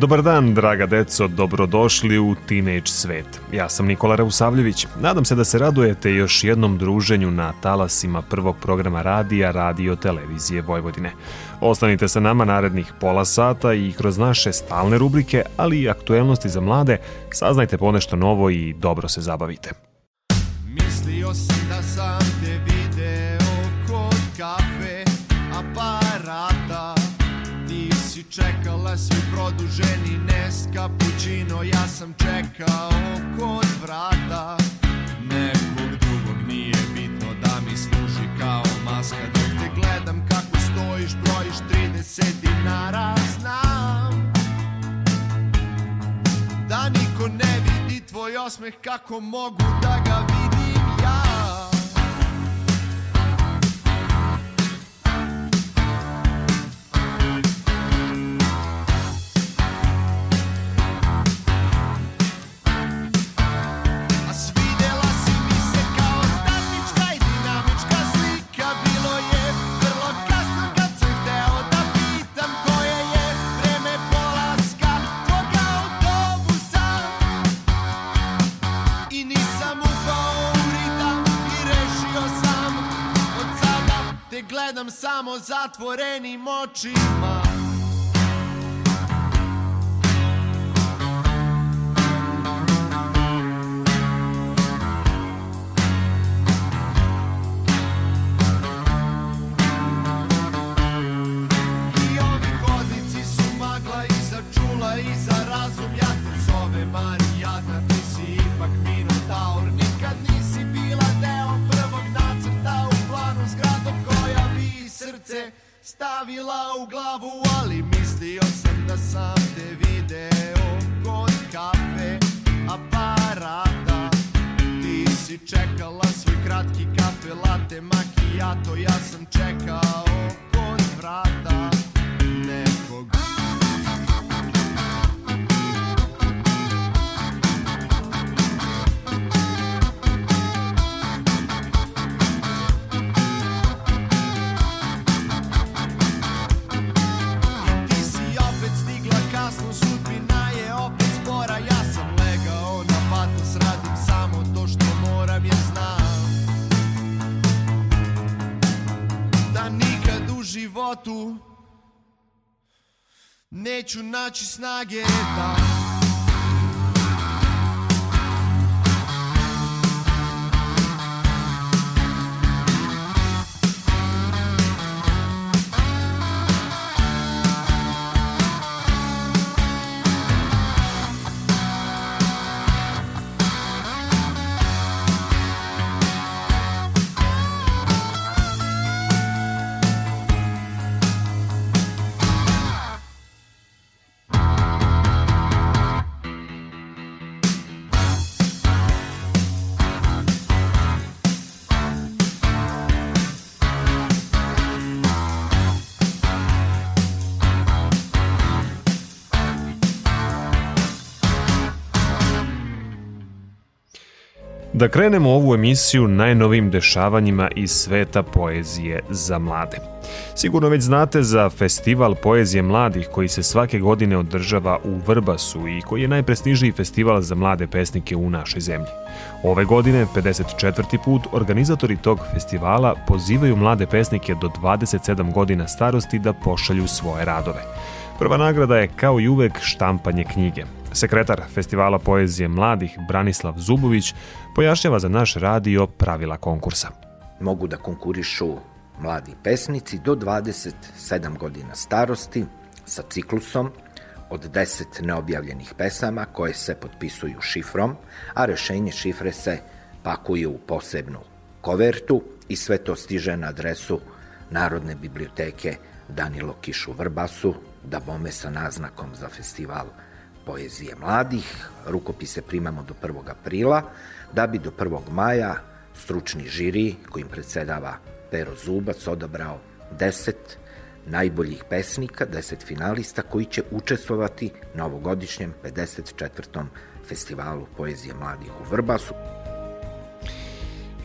Dobar dan, draga deco, dobrodošli u Teenage svet. Ja sam Nikola Rausavljević. Nadam se da se radujete još jednom druženju na talasima prvog programa radija Radio Televizije Vojvodine. Ostanite sa nama narednih pola sata i kroz naše stalne rubrike, ali i aktuelnosti za mlade, saznajte ponešto novo i dobro se zabavite. Čekala svi produženi nes kapućino Ja sam čekao kod vrata. Nekog drugog nije bitno da mi služi kao maska Dok te gledam kako stojiš, brojiš 30 dinara Znam da niko ne vidi tvoj osmeh kako mogu da ga vidim ja samo zatvorenim očima stavila u glavu Ali mislio sam da sam te video kod kafe aparata. Ti si čekala svoj kratki kafe latte macchiato Ja sam čekao kod vrata Neću naći snage da Da krenemo ovu emisiju najnovim dešavanjima iz sveta poezije za mlade. Sigurno već znate za festival poezije mladih koji se svake godine održava u Vrbasu i koji je najprestižniji festival za mlade pesnike u našoj zemlji. Ove godine, 54. put, organizatori tog festivala pozivaju mlade pesnike do 27 godina starosti da pošalju svoje radove. Prva nagrada je kao i uvek štampanje knjige. Sekretar Festivala poezije mladih Branislav Zubović pojašnjava za naš radio pravila konkursa. mogu da konkurišu mladi pesnici do 27 godina starosti sa ciklusom od 10 neobjavljenih pesama koje se potpisuju šifrom, a rešenje šifre se pakuje u posebnu kovertu i sve to stiže na adresu Narodne biblioteke Danilo Kiš u Vrbasu, da bome sa naznakom za festival poezije mladih. Rukopise primamo do 1. aprila, da bi do 1. maja stručni žiri kojim predsedava Pero Zubac odabrao 10 najboljih pesnika, 10 finalista koji će učestvovati na ovogodišnjem 54. festivalu poezije mladih u Vrbasu.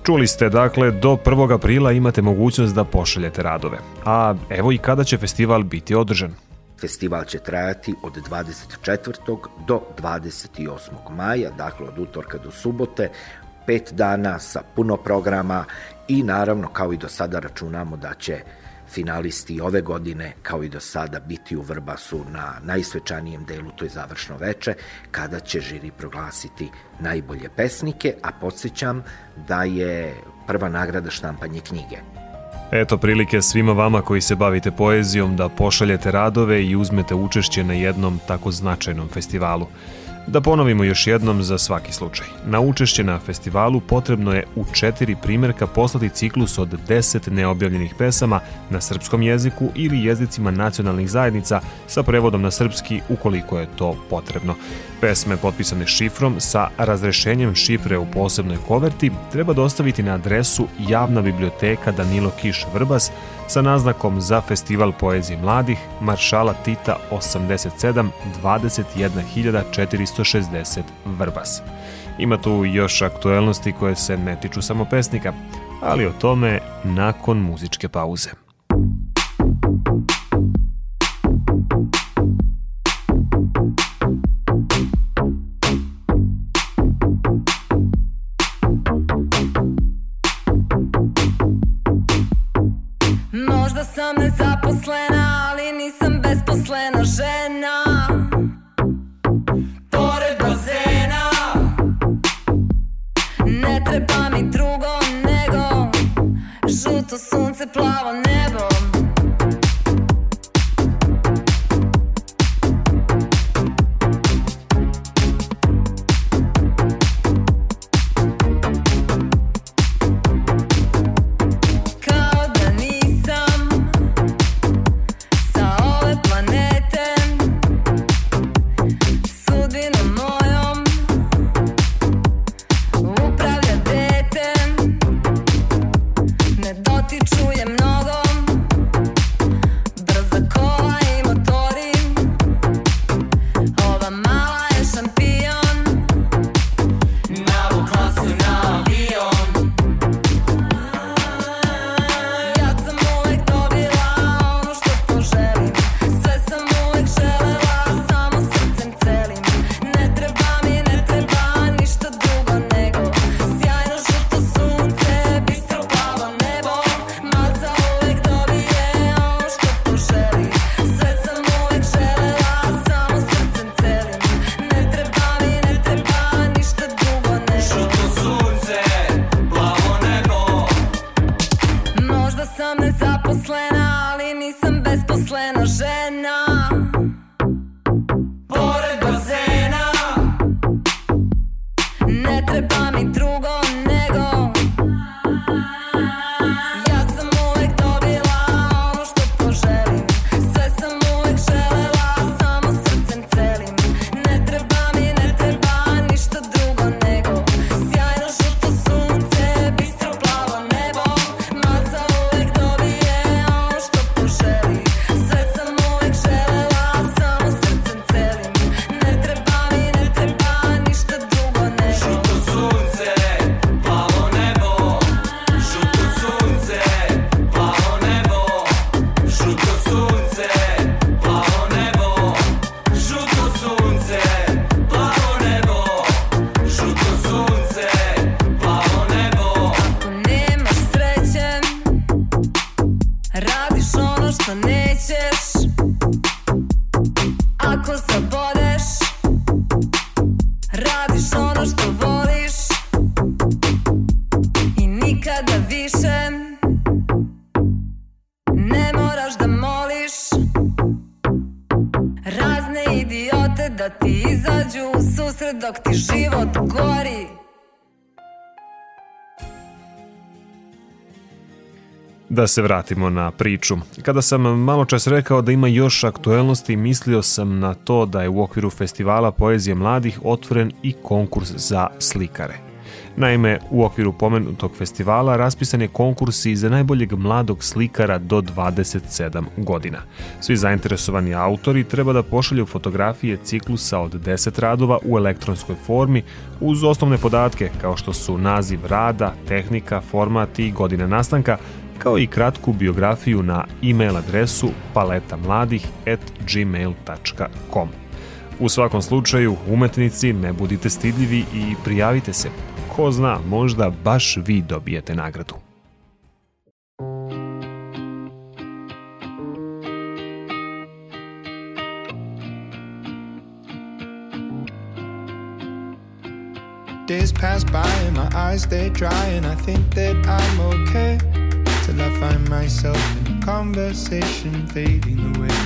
Čuli ste, dakle, do 1. aprila imate mogućnost da pošaljete radove. A evo i kada će festival biti održan. Festival će trajati od 24. do 28. maja, dakle od utorka do subote, pet dana sa puno programa i naravno kao i do sada računamo da će finalisti ove godine, kao i do sada, biti u Vrbasu na najsvečanijem delu, to je završno veče, kada će žiri proglasiti najbolje pesnike, a podsjećam da je prva nagrada štampanje knjige. Eto prilike svima vama koji se bavite poezijom da pošaljete radove i uzmete učešće na jednom tako značajnom festivalu. Da ponovimo još jednom za svaki slučaj. Na učešće na festivalu potrebno je u četiri primjerka poslati ciklus od 10 neobjavljenih pesama na srpskom jeziku ili jezicima nacionalnih zajednica sa prevodom na srpski ukoliko je to potrebno. Pesme potpisane šifrom sa razrešenjem šifre u posebnoj koverti treba dostaviti na adresu Javna biblioteka Danilo Kiš Vrbas sa naznakom za Festival poezije mladih Maršala Tita 87 21460 Vrbas. Ima tu još aktuelnosti koje se ne tiču samo pesnika, ali o tome nakon muzičke pauze. Slander's da ti izađu u susret dok ti život gori Da se vratimo na priču. Kada sam malo čas rekao da ima još aktuelnosti, mislio sam na to da je u okviru festivala poezije mladih otvoren i konkurs za slikare. Naime, u okviru pomenutog festivala raspisan je konkurs i za najboljeg mladog slikara do 27 godina. Svi zainteresovani autori treba da pošalju fotografije ciklusa od 10 radova u elektronskoj formi uz osnovne podatke kao što su naziv rada, tehnika, format i godine nastanka, kao i kratku biografiju na e-mail adresu paletamladih@gmail.com. U svakom slučaju, umetnici, ne budite stidljivi i prijavite se. Ko zna, možda baš vi dobijete nagradu. Days pass by and my eyes they dry and I think that I'm okay till I find myself in conversation fading away.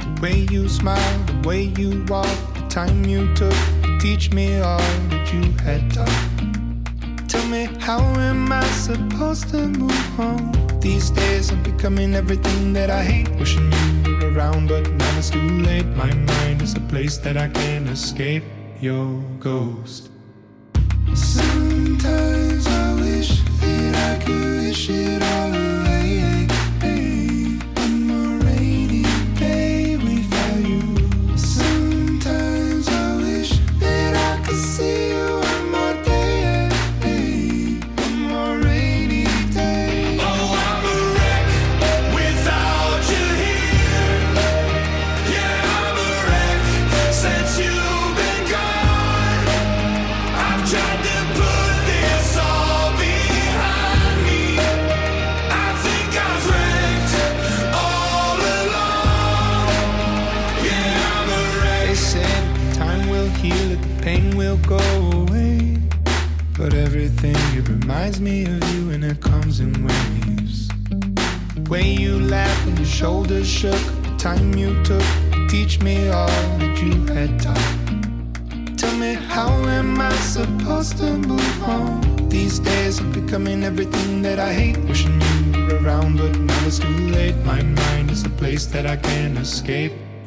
The way you smile, the way you walk, the time you took to teach me all that you had taught. Tell me, how am I supposed to move on? These days I'm becoming everything that I hate. Wishing you were around, but now it's too late. My mind is a place that I can't escape. Your ghost. Sometimes I wish that I could wish it all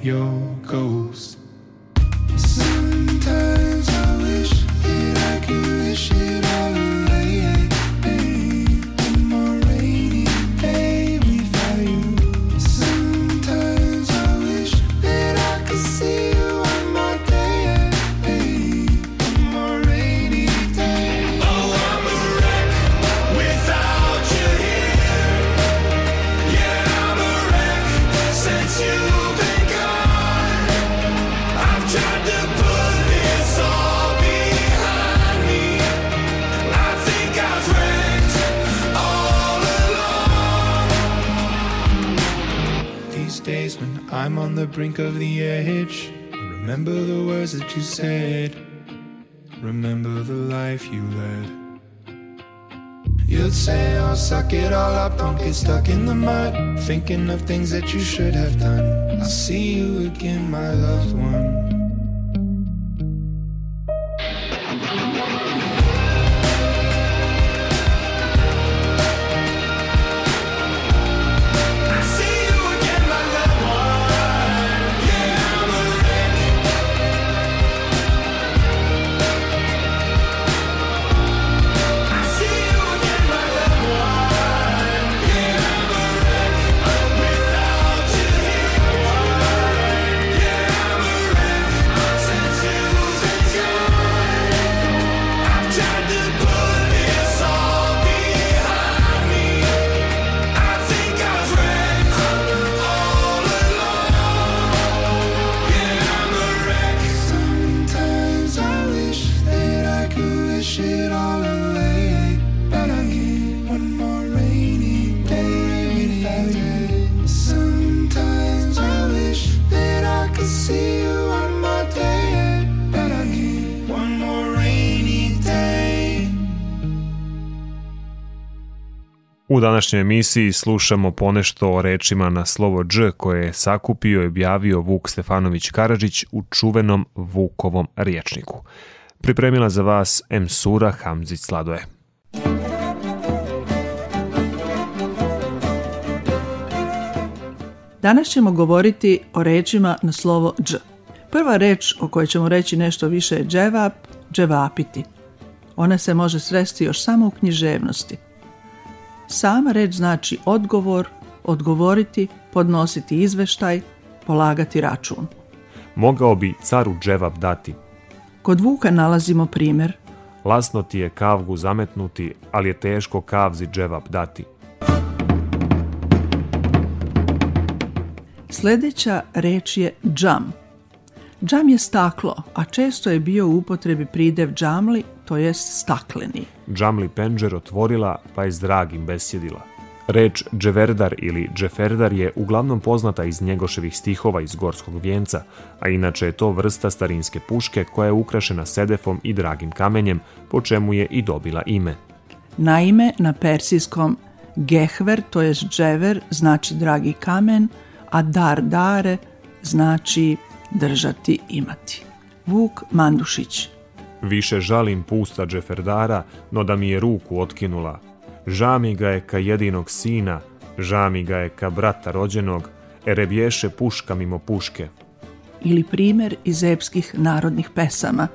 your go brink of the edge, remember the words that you said. Remember the life you led. You'd say, oh, suck it all up, don't get stuck in the mud. Thinking of things that you should have done. I'll see you again, my loved one. U današnjoj emisiji slušamo ponešto o rečima na slovo Dž koje je sakupio i objavio Vuk Stefanović Karadžić u čuvenom Vukovom riječniku. Pripremila za vas Emsura Hamzić Sladoje. Danas ćemo govoriti o rečima na slovo Dž. Prva reč o kojoj ćemo reći nešto više je dževap, dževapiti. Ona se može sresti još samo u književnosti – Sama reč znači odgovor, odgovoriti, podnositi izveštaj, polagati račun. Mogao bi caru dževap dati. Kod Vuka nalazimo primjer Lasno ti je kavgu zametnuti, ali je teško kavzi dževap dati. Sljedeća reč je džam. Džam je staklo, a često je bio u upotrebi pridev džamli, to jest stakleni. Džamli penđer otvorila, pa je s dragim besjedila. Reč dževerdar ili džeferdar je uglavnom poznata iz njegoševih stihova iz Gorskog vijenca, a inače je to vrsta starinske puške koja je ukrašena sedefom i dragim kamenjem, po čemu je i dobila ime. Naime, na persijskom gehver, to jest džever, znači dragi kamen, a dar dare znači držati, imati. Vuk Mandušić Više žalim pusta džeferdara, no da mi je ruku otkinula. Ža mi ga je ka jedinog sina, ža mi ga je ka brata rođenog, ere bješe puška mimo puške. ili primjer iz epskih narodnih pesama.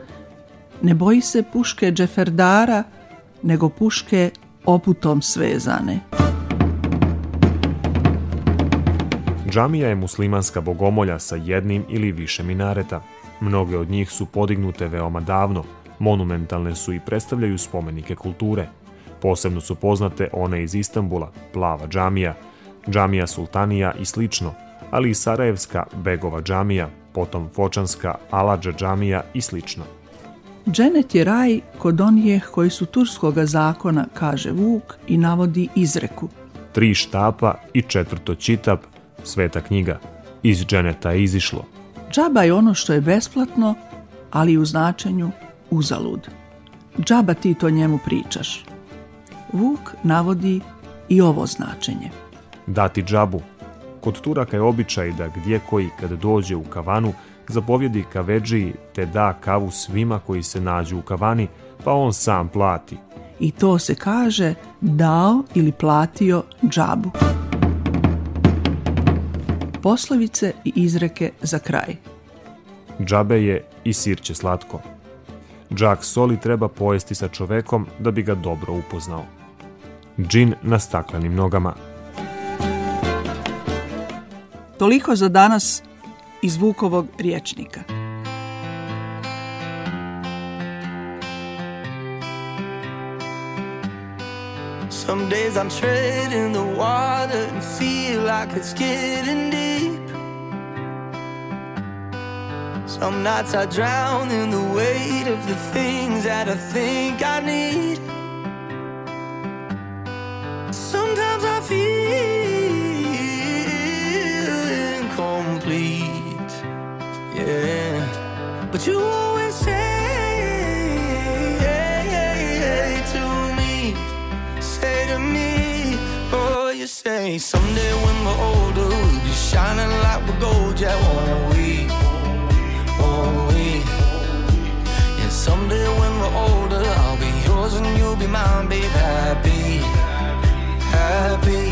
Ne boji se puške džeferdara, nego puške oputom svezane. Džamija je muslimanska bogomolja sa jednim ili više minareta. Mnoge od njih su podignute veoma davno, monumentalne su i predstavljaju spomenike kulture. Posebno su poznate one iz Istambula, Plava džamija, džamija Sultanija i slično, ali i Sarajevska Begova džamija, potom Fočanska Aladža džamija i slično. Dženet je raj kod onih koji su turskoga zakona, kaže Vuk i navodi izreku. Tri štapa i četvrto čitap, sveta knjiga. Iz dženeta je izišlo. Džaba je ono što je besplatno, ali u značenju uzalud. Džaba ti to njemu pričaš. Vuk navodi i ovo značenje. dati džabu. Kod Turaka je običaj da gdje koji kad dođe u kavanu zapovjedi kaveđiji te da kavu svima koji se nađu u kavani, pa on sam plati. I to se kaže dao ili platio džabu. Poslovice i izreke za kraj. Džabe je i sirće slatko. Džak soli treba pojesti sa čovekom da bi ga dobro upoznao. Džin na staklenim nogama. Toliko za danas iz Vukovog riječnika. Some days I'm treading the water and feel like it's getting deep. Some nights I drown in the weight of the things that I think I need. Sometimes I feel incomplete. Yeah. But you always say to me, say to me, oh, you say someday when we're older, we'll be shining like we're gold, yeah, won't we? Won't? And someday when we're older, I'll be yours and you'll be mine, babe, happy, happy.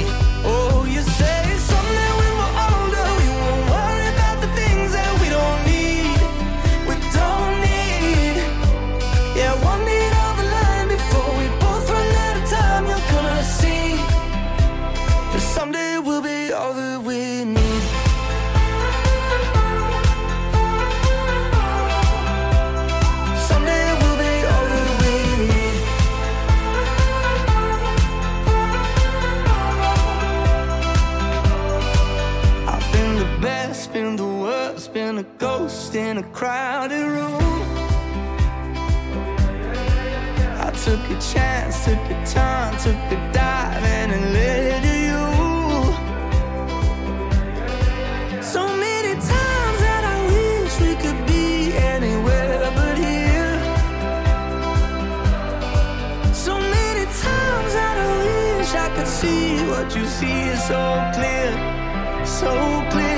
Ghost in a crowded room. I took a chance, took a turn, took a dive, and it led to you. So many times that I wish we could be anywhere but here. So many times that I wish I could see what you see is so clear, so clear.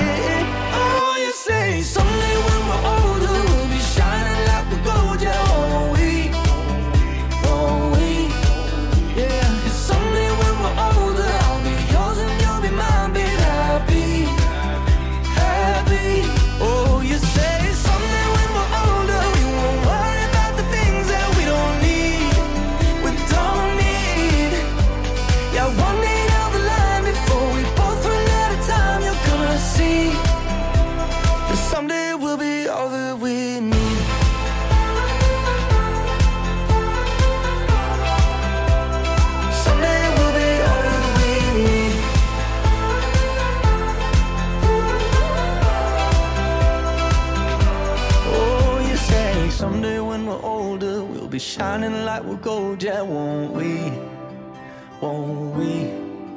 We're gold, yeah, won't we? Won't we?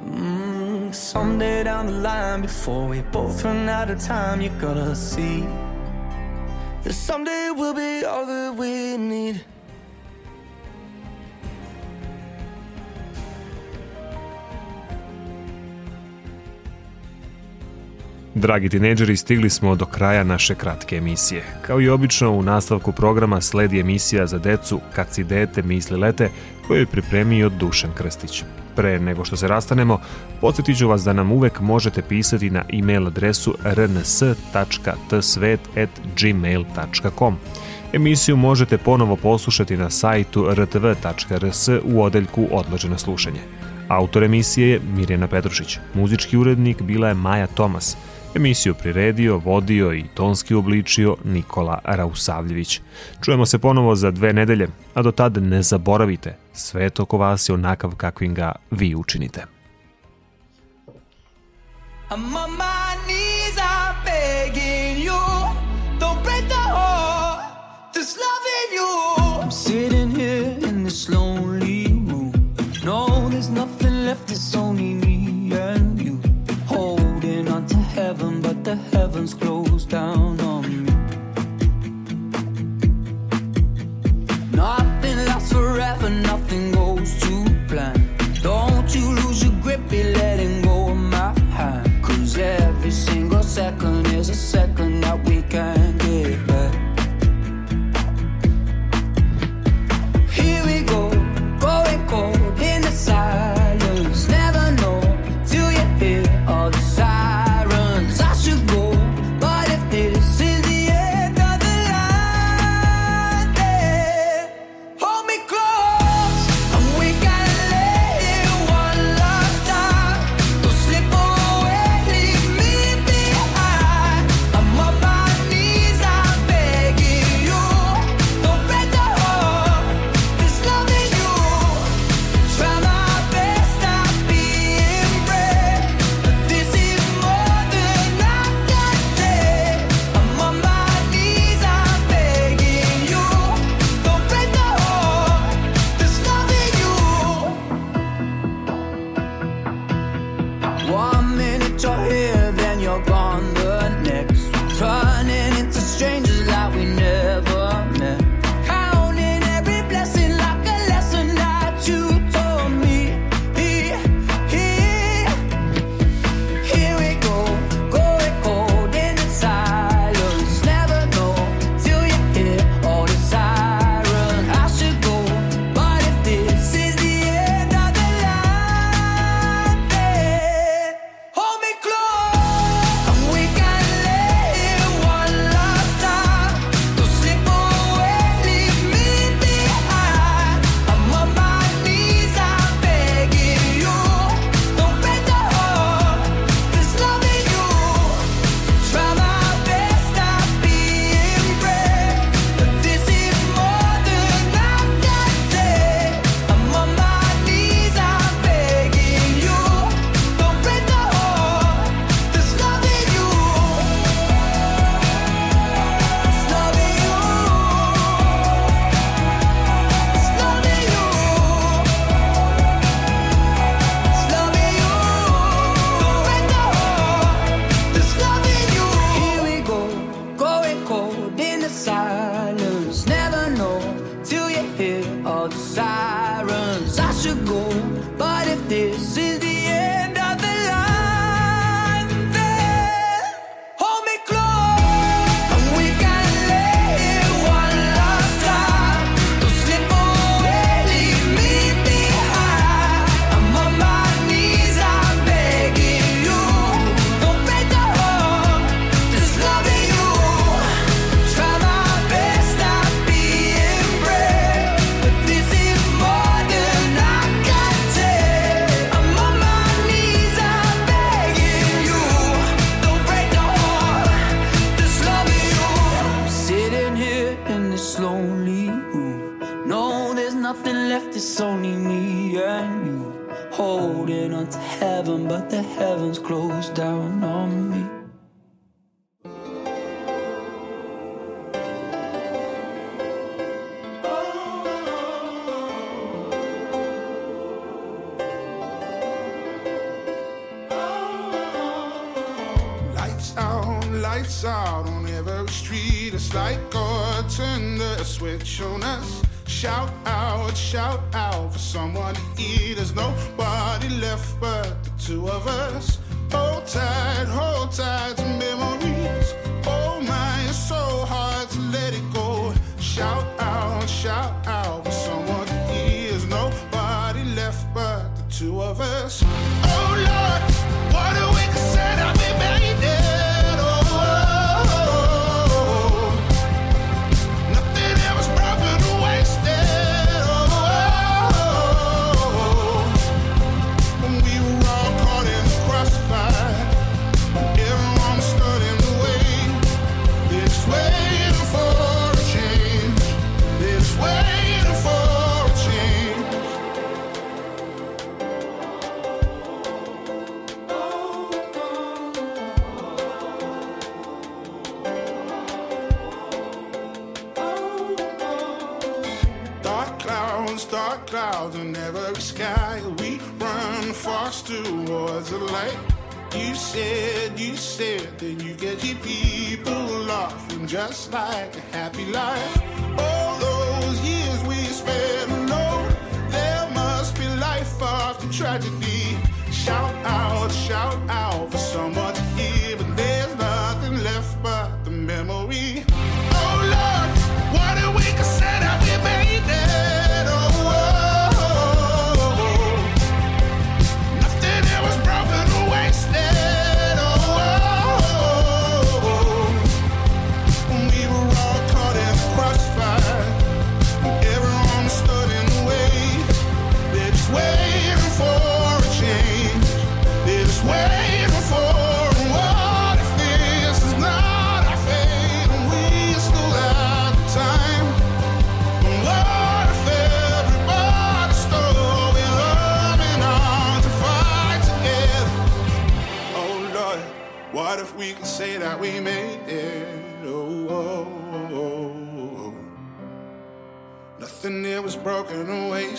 Mm, someday down the line, before we both run out of time, you gotta see that someday we'll be all that we need. Dragi tineđeri, stigli smo do kraja naše kratke emisije. Kao i obično, u nastavku programa sledi emisija za decu Kad si dete misli lete, koju je pripremio Dušan Krstić. Pre nego što se rastanemo, podsjetit ću vas da nam uvek možete pisati na e-mail adresu rns.tsvet.gmail.com. Emisiju možete ponovo poslušati na sajtu rtv.rs u odeljku Odloženo slušanje. Autor emisije je Mirjana Petrušić, muzički urednik bila je Maja Tomas, Emisiju priredio, vodio i tonski obličio Nikola Rausavljević. Čujemo se ponovo za dve nedelje, a do tada ne zaboravite, svet oko vas je onakav kakvim ga vi učinite. I'm on my knees, I'm begging you. Don't break the heart that's loving you. I'm sitting here in this lonely room. No, there's nothing left, it's only me the heavens close down on me. Nothing lasts forever, nothing goes to plan. Don't you lose your grip, be letting go of my hand. Cause every single second is a second that we can it's only me and you. Holding on to heaven, but the heavens closed down on me. Shout out, shout out for someone to eat. There's nobody left but the two of us. Hold tight, hold tight. Shout out, shout out for so much here, but there's nothing left but the memory. walking away.